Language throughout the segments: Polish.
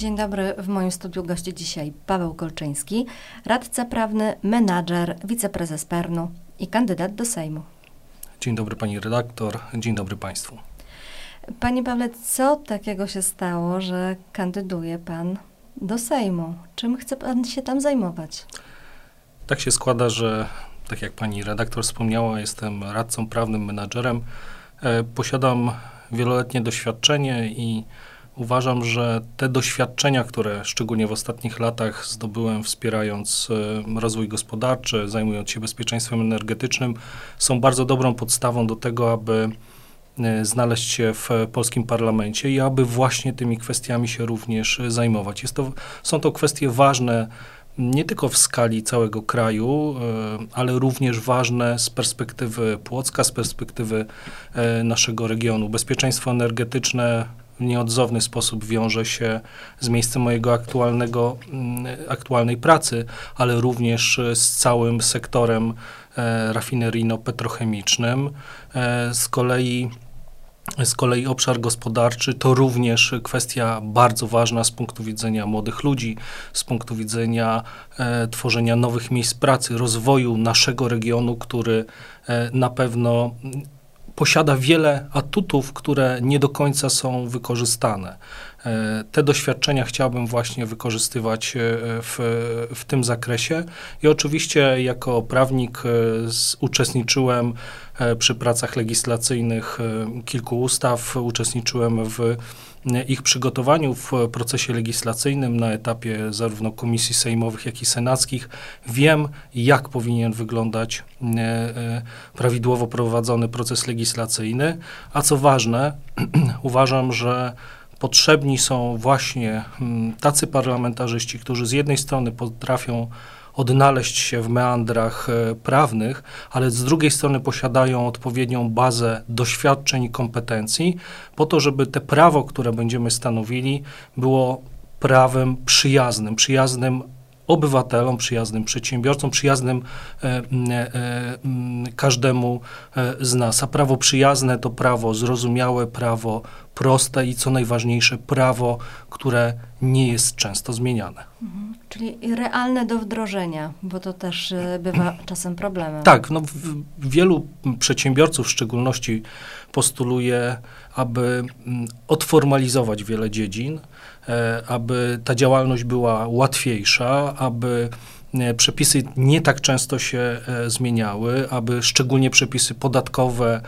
Dzień dobry. W moim studiu gości dzisiaj Paweł Kolczyński, radca prawny, menadżer, wiceprezes Pernu i kandydat do Sejmu. Dzień dobry pani redaktor, dzień dobry państwu. Panie Pawle, co takiego się stało, że kandyduje pan do Sejmu? Czym chce pan się tam zajmować? Tak się składa, że tak jak pani redaktor wspomniała, jestem radcą prawnym, menadżerem. E, posiadam wieloletnie doświadczenie i uważam, że te doświadczenia, które szczególnie w ostatnich latach zdobyłem wspierając e, rozwój gospodarczy, zajmując się bezpieczeństwem energetycznym, są bardzo dobrą podstawą do tego, aby e, znaleźć się w polskim parlamencie i aby właśnie tymi kwestiami się również zajmować. Jest to, są to kwestie ważne nie tylko w skali całego kraju, e, ale również ważne z perspektywy Płocka, z perspektywy naszego regionu. Bezpieczeństwo energetyczne nieodzowny sposób wiąże się z miejscem mojego aktualnego, mm, aktualnej pracy, ale również z całym sektorem e, rafineryjno-petrochemicznym. E, z kolei z kolei obszar gospodarczy to również kwestia bardzo ważna z punktu widzenia młodych ludzi, z punktu widzenia e, tworzenia nowych miejsc pracy, rozwoju naszego regionu, który e, na pewno posiada wiele atutów, które nie do końca są wykorzystane. E, te doświadczenia chciałbym właśnie wykorzystywać e, w, w tym zakresie i oczywiście jako prawnik e, uczestniczyłem przy pracach legislacyjnych kilku ustaw, uczestniczyłem w ich przygotowaniu w procesie legislacyjnym na etapie zarówno komisji sejmowych, jak i senackich. Wiem, jak powinien wyglądać prawidłowo prowadzony proces legislacyjny, a co ważne, uważam, że potrzebni są właśnie mm, tacy parlamentarzyści, którzy z jednej strony potrafią odnaleźć się w meandrach e, prawnych, ale z drugiej strony posiadają odpowiednią bazę doświadczeń i kompetencji, po to, żeby te prawo, które będziemy stanowili, było prawem przyjaznym, przyjaznym obywatelom, przyjaznym przedsiębiorcom, przyjaznym e, e, każdemu e, z nas. A prawo przyjazne to prawo zrozumiałe, prawo proste i co najważniejsze, prawo, które nie jest często zmieniane. Mhm. Czyli realne do wdrożenia, bo to też e, bywa czasem problemem. Tak, no, w, wielu przedsiębiorców w szczególności postuluje, aby mm, odformalizować wiele dziedzin, E, aby ta działalność była łatwiejsza, aby przepisy nie tak często się e, zmieniały, aby szczególnie przepisy podatkowe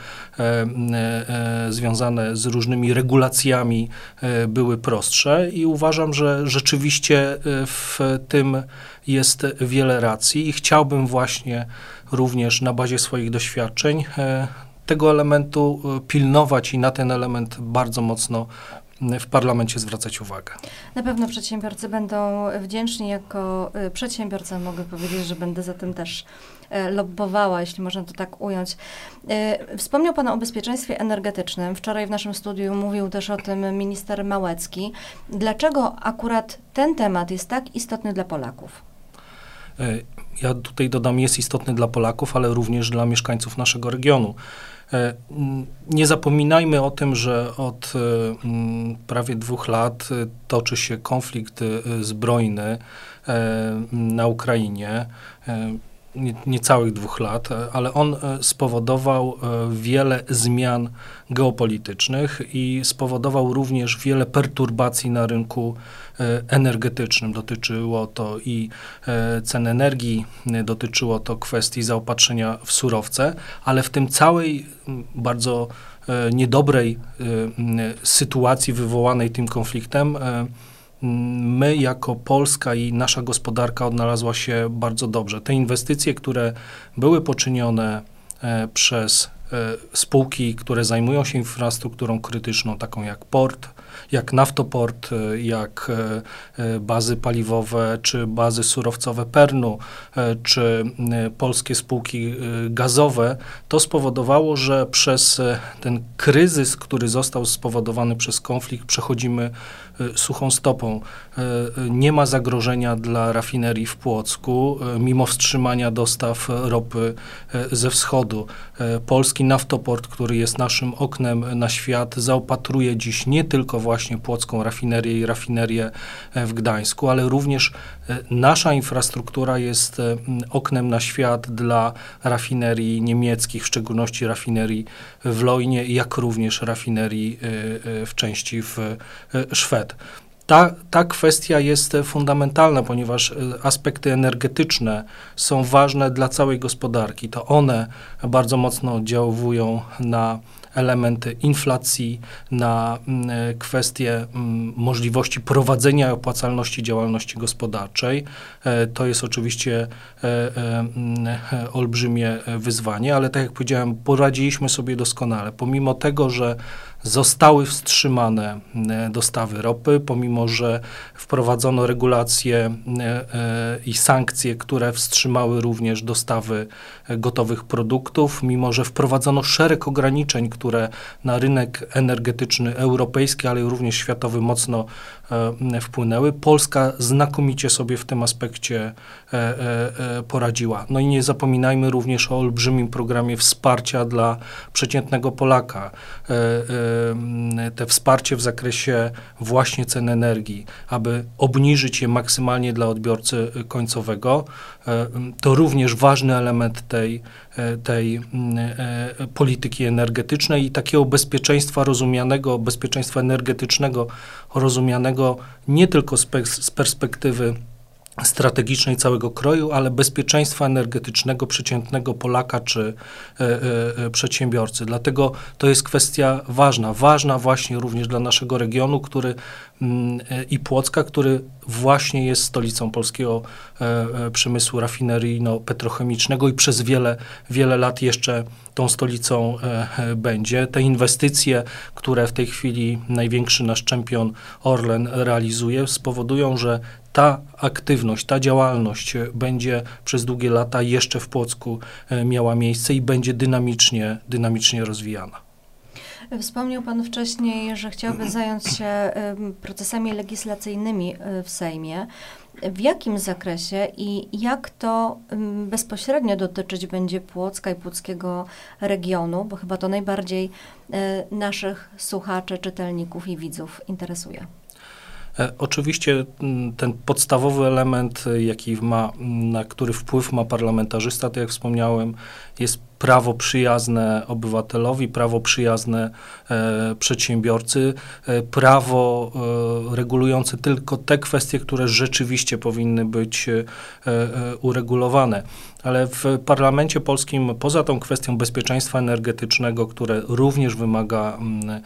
związane z różnymi regulacjami były prostsze i uważam, że rzeczywiście w tym jest wiele racji i chciałbym właśnie również na bazie swoich doświadczeń tego elementu pilnować i na ten element bardzo mocno w parlamencie zwracać uwagę. Na pewno przedsiębiorcy będą wdzięczni. Jako y, przedsiębiorca mogę powiedzieć, że będę za tym też e, lobbowała, jeśli można to tak ująć. E, wspomniał Pan o bezpieczeństwie energetycznym. Wczoraj w naszym studiu mówił też o tym minister Małecki. Dlaczego akurat ten temat jest tak istotny dla Polaków? E, ja tutaj dodam, jest istotny dla Polaków, ale również dla mieszkańców naszego regionu. E, nie zapominajmy o tym, że od e, prawie dwóch lat e, toczy się konflikt zbrojny na Ukrainie. Niecałych dwóch lat, ale on spowodował wiele zmian geopolitycznych i spowodował również wiele perturbacji na rynku E, energetycznym. Dotyczyło to i e, cen energii, dotyczyło to kwestii zaopatrzenia w surowce, ale w tym całej bardzo e, niedobrej sytuacji wywołanej tym konfliktem, my jako Polska i nasza gospodarka odnalazła się bardzo dobrze. Te inwestycje, które były poczynione przez spółki, które zajmują się infrastrukturą krytyczną, taką jak port, jak naftoport, e, jak e, e, bazy paliwowe, czy bazy surowcowe Pernu, czy polskie spółki gazowe, to spowodowało, że przez ten kryzys, który został spowodowany przez konflikt, przechodzimy suchą stopą. Nie ma zagrożenia dla rafinerii w Płocku, mimo wstrzymania dostaw ropy ze wschodu. Polski naftoport, który jest naszym oknem na świat, zaopatruje dziś nie tylko właśnie płocką rafinerię i rafinerię w Gdańsku, ale również nasza infrastruktura jest oknem na świat dla rafinerii niemieckich, w szczególności rafinerii w Lojnie, jak również rafinerii w części w Szwed. Ta, ta kwestia jest fundamentalna, ponieważ e, aspekty energetyczne są ważne dla całej gospodarki. To one bardzo mocno oddziałują na elementy inflacji, na mm, e, kwestie mm, możliwości prowadzenia opłacalności działalności gospodarczej. E, to jest oczywiście mm, olbrzymie wyzwanie, ale tak jak powiedziałem, poradziliśmy sobie doskonale. Pomimo tego, że zostały wstrzymane e, dostawy ropy, pomimo że wprowadzono regulacje e, e, i sankcje, które wstrzymały również dostawy gotowych produktów, mimo że wprowadzono szereg ograniczeń, które na rynek energetyczny europejski, ale również światowy mocno wpłynęły. Polska znakomicie sobie w tym aspekcie poradziła. No i nie zapominajmy również o olbrzymim programie wsparcia dla przeciętnego Polaka te wsparcie w zakresie właśnie cen energii, aby obniżyć je maksymalnie dla odbiorcy końcowego, to również ważny element tej, tej polityki energetycznej i takiego bezpieczeństwa rozumianego, bezpieczeństwa energetycznego rozumianego nie tylko z perspektywy strategicznej całego kroju, ale bezpieczeństwa energetycznego przeciętnego Polaka czy e, e, przedsiębiorcy. Dlatego to jest kwestia ważna, ważna właśnie również dla naszego regionu, który mm, i Płocka, który właśnie jest stolicą polskiego przemysłu rafineryjno-petrochemicznego i przez wiele, wiele lat jeszcze tą stolicą będzie. Te inwestycje, które w tej chwili największy nasz czempion Orlen realizuje, spowodują, że ta aktywność, ta działalność będzie przez długie lata jeszcze w Płocku e, miała miejsce i będzie dynamicznie, dynamicznie rozwijana. Wspomniał Pan wcześniej, że chciałby zająć się procesami legislacyjnymi e, w Sejmie. W jakim zakresie i jak to bezpośrednio dotyczyć będzie Płocka i Płockiego regionu, bo chyba to najbardziej e, naszych słuchaczy, czytelników i widzów interesuje? E, oczywiście ten podstawowy element, e, jaki ma, na który wpływ ma parlamentarzysta, tak jak wspomniałem, jest prawo przyjazne obywatelowi, prawo przyjazne e, przedsiębiorcy, e, prawo e, regulujące tylko te kwestie, które rzeczywiście powinny być e, e, uregulowane. Ale w parlamencie polskim, poza tą kwestią bezpieczeństwa energetycznego, które również wymaga m, e,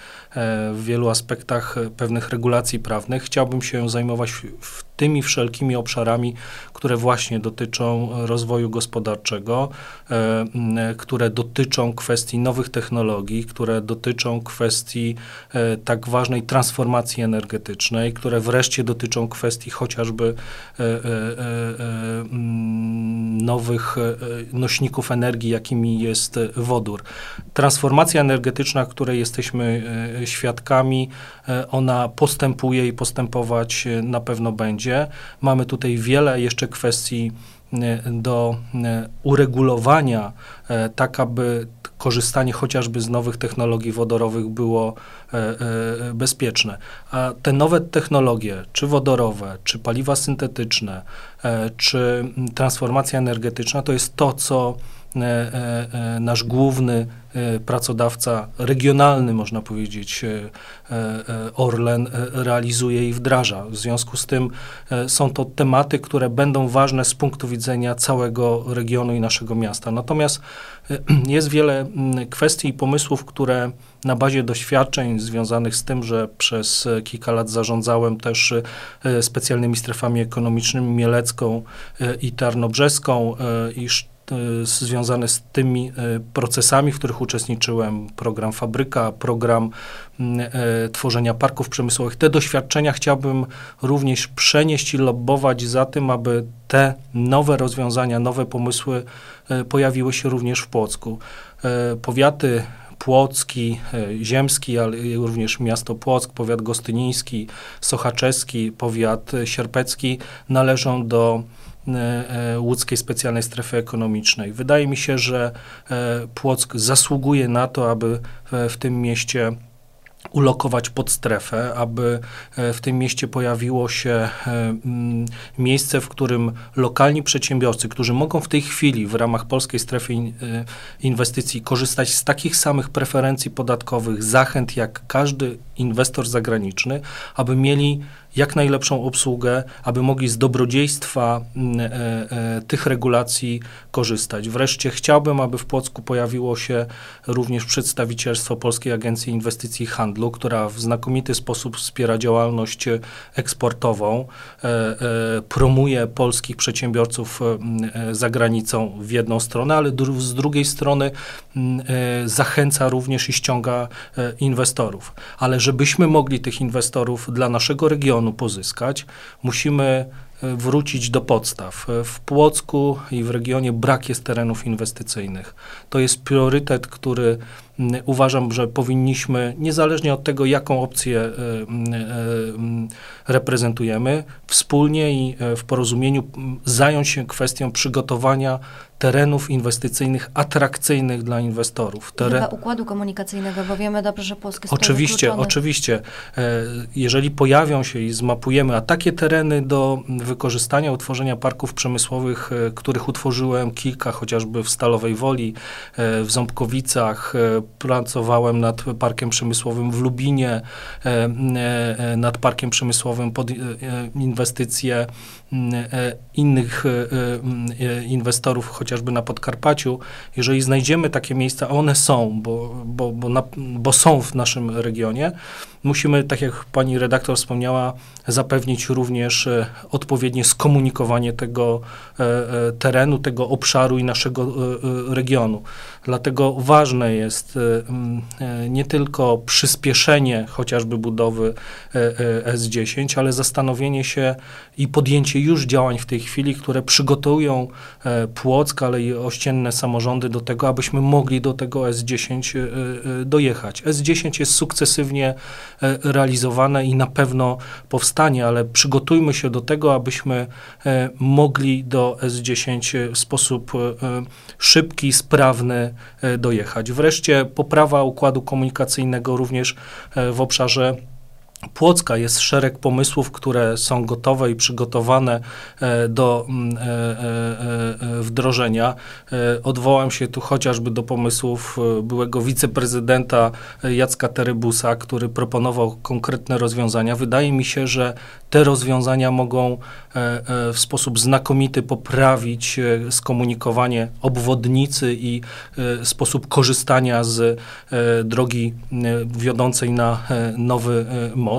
w wielu aspektach pewnych regulacji prawnych, chciałbym się zajmować tymi wszelkimi obszarami, które właśnie dotyczą rozwoju gospodarczego, które dotyczą kwestii nowych technologii, które dotyczą kwestii e, tak ważnej transformacji energetycznej, które wreszcie dotyczą kwestii chociażby e, mm, nowych nośników energii, jakimi jest wodór. Transformacja energetyczna, której jesteśmy świadkami, ona postępuje i postępować na pewno będzie. Mamy tutaj wiele jeszcze kwestii e, do e, uregulowania, e, tak aby korzystanie chociażby z nowych technologii wodorowych było bezpieczne. A te nowe technologie, czy wodorowe, czy paliwa syntetyczne, czy transformacja energetyczna, to jest to, co nasz główny pracodawca regionalny, można powiedzieć, Orlen realizuje i wdraża. W związku z tym są to tematy, które będą ważne z punktu widzenia całego regionu i naszego miasta. Natomiast jest wiele kwestii i pomysłów, które na bazie doświadczeń związanych z tym, że przez kilka lat zarządzałem też specjalnymi strefami ekonomicznymi mielecką i tarnobrzeską, E, związane z tymi e, procesami, w których uczestniczyłem, program Fabryka, program e, tworzenia parków przemysłowych. Te doświadczenia chciałbym również przenieść i lobbować za tym, aby te nowe rozwiązania, nowe pomysły pojawiły się również w Płocku. Powiaty Płocki, Ziemski, ale również miasto Płock, powiat gostyniński, sochaczeski, powiat sierpecki należą do E, e, łódzkiej specjalnej strefy ekonomicznej. Wydaje mi się, że e, Płock zasługuje na to, aby w tym mieście ulokować pod strefę, aby e, w tym mieście pojawiło się e, miejsce, w którym lokalni przedsiębiorcy, którzy mogą w tej chwili w ramach polskiej strefy e, inwestycji korzystać z takich samych preferencji podatkowych, zachęt jak każdy inwestor zagraniczny, aby mieli jak najlepszą obsługę, aby mogli z dobrodziejstwa mm, e, e, tych regulacji korzystać. Wreszcie chciałbym, aby w Płocku pojawiło się również przedstawicielstwo Polskiej Agencji Inwestycji i Handlu, która w znakomity sposób wspiera działalność eksportową, e, promuje polskich przedsiębiorców za granicą w jedną stronę, ale z drugiej strony mm, zachęca również i ściąga inwestorów. Ale żebyśmy mogli tych inwestorów dla naszego regionu pozyskać, musimy e, wrócić do podstaw. E, w Płocku i w regionie brak jest terenów inwestycyjnych. To jest priorytet, który uważam, że powinniśmy, niezależnie od tego, jaką opcję e, reprezentujemy, wspólnie i w porozumieniu zająć się kwestią przygotowania terenów inwestycyjnych atrakcyjnych dla inwestorów. Teren... Chyba układu komunikacyjnego, bo wiemy dobrze, że Polskie Oczywiście, oczywiście. E, jeżeli pojawią się i zmapujemy, a takie tereny do wykorzystania, utworzenia parków przemysłowych, e, których utworzyłem kilka, chociażby w Stalowej Woli, e, w Ząbkowicach, pracowałem nad parkiem przemysłowym w Lubinie, nad parkiem przemysłowym pod inwestycje innych inwestorów, chociażby na Podkarpaciu, jeżeli znajdziemy takie miejsca, a one są, bo, bo, bo, na, bo są w naszym regionie, musimy, tak jak pani redaktor wspomniała, zapewnić również e, odpowiednie skomunikowanie tego e, e, terenu, tego obszaru i naszego regionu. Dlatego ważne jest nie tylko przyspieszenie chociażby budowy S10, ale zastanowienie się i podjęcie już działań w tej chwili, które przygotują Płock, ale i ościenne samorządy do tego, abyśmy mogli do tego S10 dojechać. S10 jest sukcesywnie E, realizowane i na pewno powstanie, ale przygotujmy się do tego, abyśmy e, mogli do S10 w sposób e, szybki, sprawny dojechać. Wreszcie poprawa układu komunikacyjnego również w obszarze Płocka jest szereg pomysłów, które są gotowe i przygotowane e, do mm, e, e, wdrożenia. Odwołam się tu chociażby do pomysłów byłego wiceprezydenta Jacka Terybusa, który proponował konkretne rozwiązania. Wydaje mi się, że te rozwiązania mogą w sposób znakomity poprawić skomunikowanie obwodnicy i sposób korzystania z drogi wiodącej na nowy most.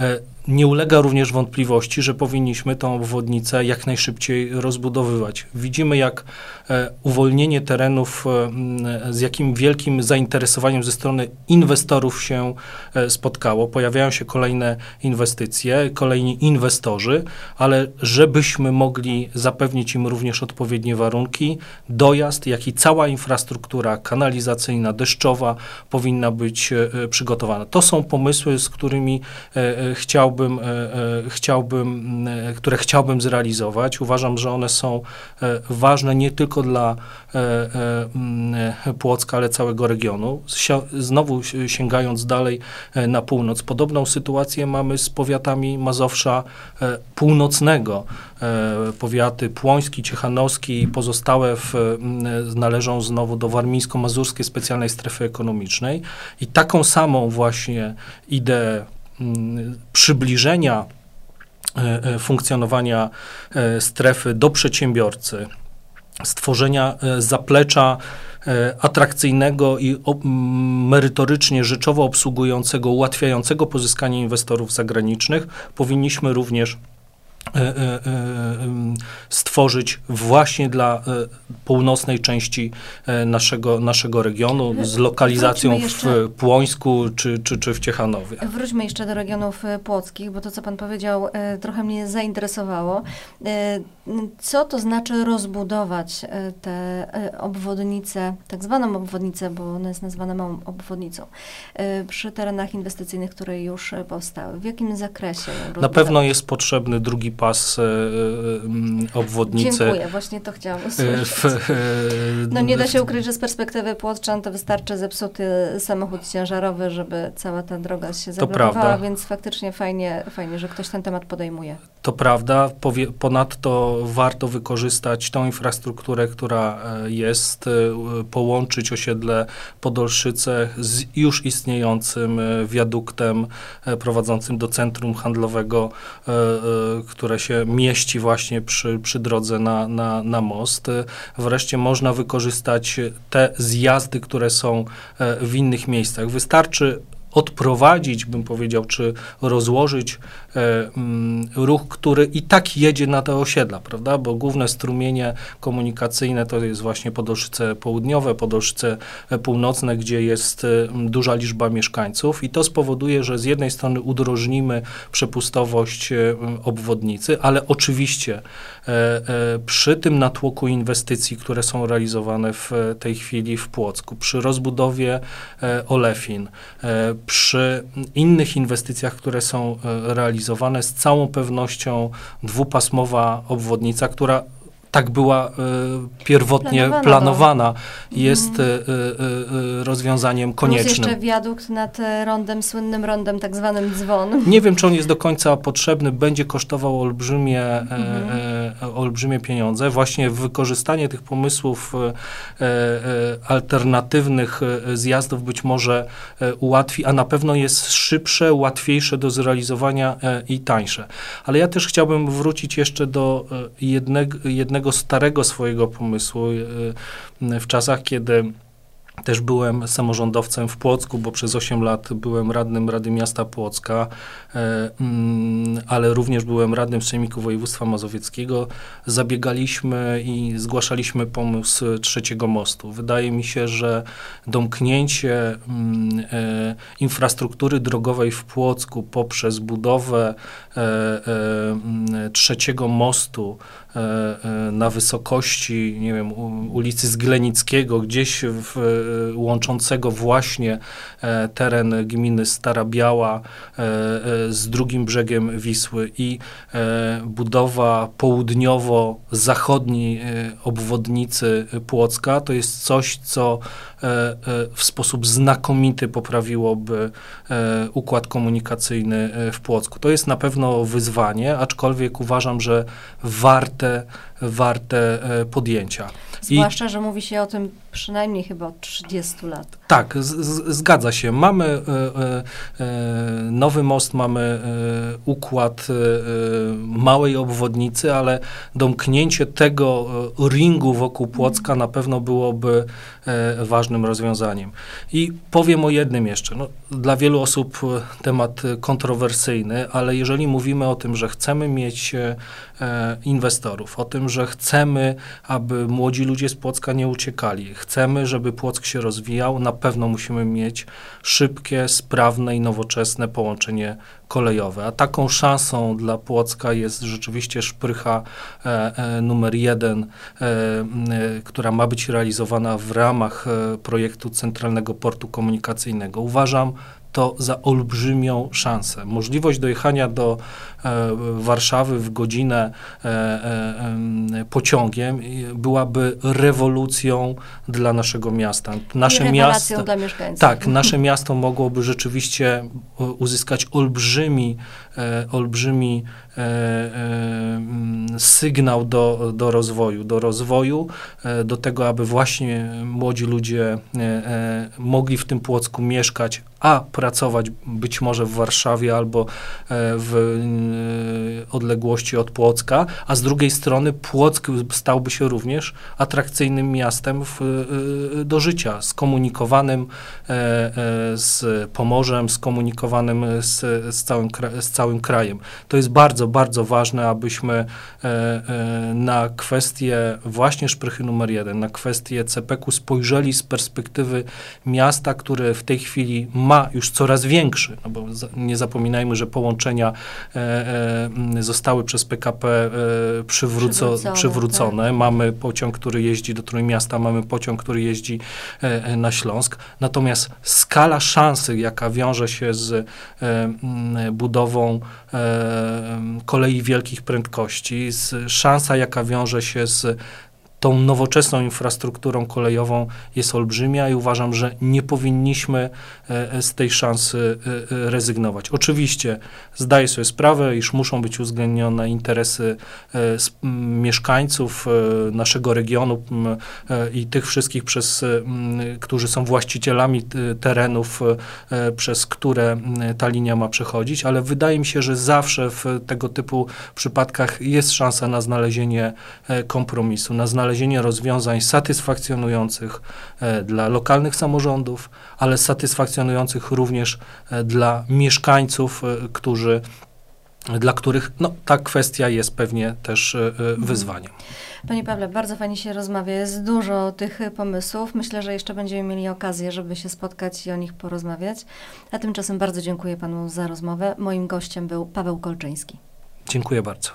E, nie ulega również wątpliwości, że powinniśmy tą obwodnicę jak najszybciej rozbudowywać. Widzimy, jak e, uwolnienie terenów, e, z jakim wielkim zainteresowaniem ze strony inwestorów się e, spotkało. Pojawiają się kolejne inwestycje, kolejni inwestorzy, ale żebyśmy mogli zapewnić im również odpowiednie warunki, dojazd, jak i cała infrastruktura kanalizacyjna, deszczowa powinna być przygotowana. To są pomysły, z którymi chciałbym chciałbym, e, e, chciałbym, e, które chciałbym zrealizować. Uważam, że one są ważne nie tylko dla Płocka, ale całego regionu. Znowu sięgając dalej na północ, podobną sytuację mamy z powiatami Mazowsza Północnego. Powiaty Płoński, Ciechanowski i pozostałe w, należą znowu do warmińsko-mazurskiej specjalnej strefy ekonomicznej. I taką samą właśnie ideę przybliżenia e, e, funkcjonowania e, strefy do przedsiębiorcy, stworzenia zaplecza atrakcyjnego i merytorycznie rzeczowo obsługującego, ułatwiającego pozyskanie inwestorów zagranicznych, powinniśmy również stworzyć właśnie dla północnej części naszego, naszego regionu z lokalizacją jeszcze, w Płońsku czy, czy, czy w Ciechanowie. Wróćmy jeszcze do regionów płockich, bo to, co pan powiedział, trochę mnie zainteresowało. Co to znaczy rozbudować te obwodnice, tak zwaną obwodnicę, bo ona jest nazwana małą obwodnicą, przy terenach inwestycyjnych, które już powstały? W jakim zakresie? Na pewno jest potrzebny drugi drugi pas e, e, obwodnicy. Dziękuję, właśnie to chciałam usłyszeć. W, no nie da się ukryć, że z perspektywy Płotrzan to wystarczy zepsuty samochód ciężarowy, żeby cała ta droga się zablokowała, więc faktycznie fajnie, fajnie, że ktoś ten temat podejmuje. To prawda. Ponadto warto wykorzystać tą infrastrukturę, która jest, połączyć osiedle Podolszyce z już istniejącym wiaduktem prowadzącym do centrum handlowego, e, e, które się mieści właśnie przy, przy drodze na, na, na most. Wreszcie można wykorzystać te zjazdy, które są e, w innych miejscach. Wystarczy odprowadzić, bym powiedział, czy rozłożyć e, ruch, który i tak jedzie na te osiedla, prawda? Bo główne strumienie komunikacyjne to jest właśnie Podolszyce Południowe, Podolszyce Północne, gdzie jest e, duża liczba mieszkańców i to spowoduje, że z jednej strony udrożnimy przepustowość e, obwodnicy, ale oczywiście e, e, przy tym natłoku inwestycji, które są realizowane w tej chwili w Płocku, przy rozbudowie e, Olefin, przy innych inwestycjach, które są e, z całą pewnością dwupasmowa obwodnica, która tak była y, pierwotnie planowana, planowana jest y, y, rozwiązaniem koniecznym. Plus jeszcze wiadukt nad rondem, słynnym rondem, tak zwanym dzwon. Nie wiem, czy on jest do końca potrzebny, będzie kosztował olbrzymie, mhm. olbrzymie pieniądze. Właśnie wykorzystanie tych pomysłów alternatywnych zjazdów być może ułatwi, a na pewno jest szybsze, łatwiejsze do zrealizowania i tańsze. Ale ja też chciałbym wrócić jeszcze do jednego, jednego pewnego starego swojego pomysłu y, w czasach, kiedy też byłem samorządowcem w Płocku, bo przez 8 lat byłem radnym Rady Miasta Płocka, e, mm, ale również byłem radnym Sejmiku Województwa Mazowieckiego. Zabiegaliśmy i zgłaszaliśmy pomysł trzeciego mostu. Wydaje mi się, że domknięcie mm, e, infrastruktury drogowej w Płocku poprzez budowę e, mm, trzeciego mostu na wysokości, nie wiem, ulicy Zglenickiego, gdzieś w łączącego właśnie e, teren gminy Stara Biała e, e, z drugim brzegiem Wisły i budowa południowo-zachodniej obwodnicy Płocka to jest coś, co w sposób znakomity poprawiłoby układ komunikacyjny w Płocku. To jest na pewno wyzwanie, aczkolwiek uważam, że warte, warte podjęcia. Zwłaszcza, I, że mówi się o tym przynajmniej chyba od 30 lat. Tak, z, z, zgadza się. Mamy e, e, e nowy most, mamy e, układ e, e, małej obwodnicy, ale domknięcie tego ringu wokół Płocka na pewno byłoby ważnym rozwiązaniem. I powiem o jednym jeszcze. No, dla wielu osób temat kontrowersyjny, ale jeżeli mówimy o tym, że chcemy mieć inwestorów, o tym, że chcemy, aby młodzi ludzie z Płocka nie uciekali, chcemy, żeby Płock się rozwijał, na pewno musimy mieć szybkie, sprawne i nowoczesne połączenie kolejowe. A taką szansą dla Płocka jest rzeczywiście szprycha e, e, numer jeden, e, e, która ma być realizowana w ramach e, projektu Centralnego Portu Komunikacyjnego. Uważam to za olbrzymią szansę. Możliwość dojechania do e, Warszawy w godzinę e, e, pociągiem byłaby rewolucją dla naszego miasta. Nasze miasto, dla mieszkańców. Tak, nasze miasto mogłoby rzeczywiście uzyskać olbrzymi, e, olbrzymi e, e, sygnał do, do rozwoju, do rozwoju, do tego, aby właśnie młodzi ludzie mogli w tym Płocku mieszkać, a pracować być może w Warszawie albo e, w e, odległości od Płocka, a z drugiej strony Płock stałby się również atrakcyjnym miastem w, e, do życia, skomunikowanym z Pomorzem, skomunikowanym z, z, całym, z całym krajem. To jest bardzo, bardzo ważne, abyśmy na kwestię właśnie szprychy numer jeden, na kwestię CPK-u spojrzeli z perspektywy miasta, które w tej chwili ma już coraz większy, no bo nie zapominajmy, że połączenia zostały przez PKP przywróco, przywrócone. przywrócone. Tak. Mamy pociąg, który jeździ do Trójmiasta, mamy pociąg, który jeździ na Śląsk. Natomiast skala szansy, jaka wiąże się z budową kolei wielkich prędkości, z szansa, jaka wiąże się z tą nowoczesną infrastrukturą kolejową jest olbrzymia i uważam, że nie powinniśmy e, e, z tej szansy e, rezygnować. Oczywiście zdaję sobie sprawę, iż muszą być uwzględnione interesy mieszkańców naszego regionu i tych wszystkich, przez, którzy są właścicielami terenów, przez które ta linia ma przechodzić, ale wydaje mi się, że zawsze w tego typu przypadkach jest szansa na znalezienie kompromisu, na znalezienie znalezienie rozwiązań satysfakcjonujących e, dla lokalnych samorządów, ale satysfakcjonujących również e, dla mieszkańców, e, którzy dla których no, ta kwestia jest pewnie też mhm. wyzwaniem. Panie Pawle, bardzo fajnie się rozmawia. Jest dużo tych pomysłów. Myślę, że jeszcze będziemy mieli okazję, żeby się spotkać i o nich porozmawiać. A tymczasem bardzo dziękuję panu za rozmowę. Moim gościem był Paweł Kolczyński. Dziękuję bardzo.